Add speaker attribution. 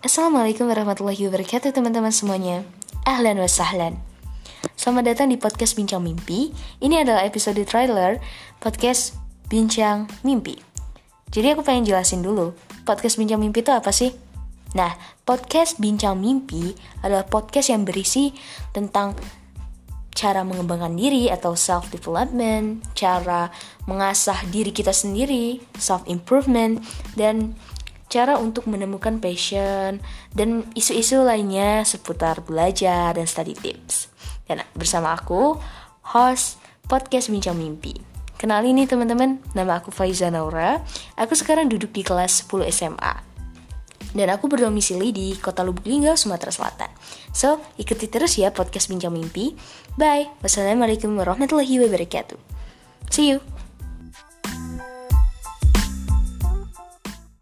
Speaker 1: Assalamualaikum warahmatullahi wabarakatuh teman-teman semuanya. Ahlan wa sahlan. Selamat datang di podcast Bincang Mimpi. Ini adalah episode trailer podcast Bincang Mimpi. Jadi aku pengen jelasin dulu Podcast Bincang Mimpi itu apa sih? Nah, podcast Bincang Mimpi adalah podcast yang berisi tentang cara mengembangkan diri atau self development, cara mengasah diri kita sendiri, self improvement dan cara untuk menemukan passion dan isu-isu lainnya seputar belajar dan study tips. Dan bersama aku, host podcast Bincang Mimpi. Kenal ini teman-teman, nama aku Faiza Naura. Aku sekarang duduk di kelas 10 SMA dan aku berdomisili di kota Lubuk Linggau, Sumatera Selatan. So, ikuti terus ya podcast Bincang Mimpi. Bye. Wassalamualaikum warahmatullahi wabarakatuh. See you.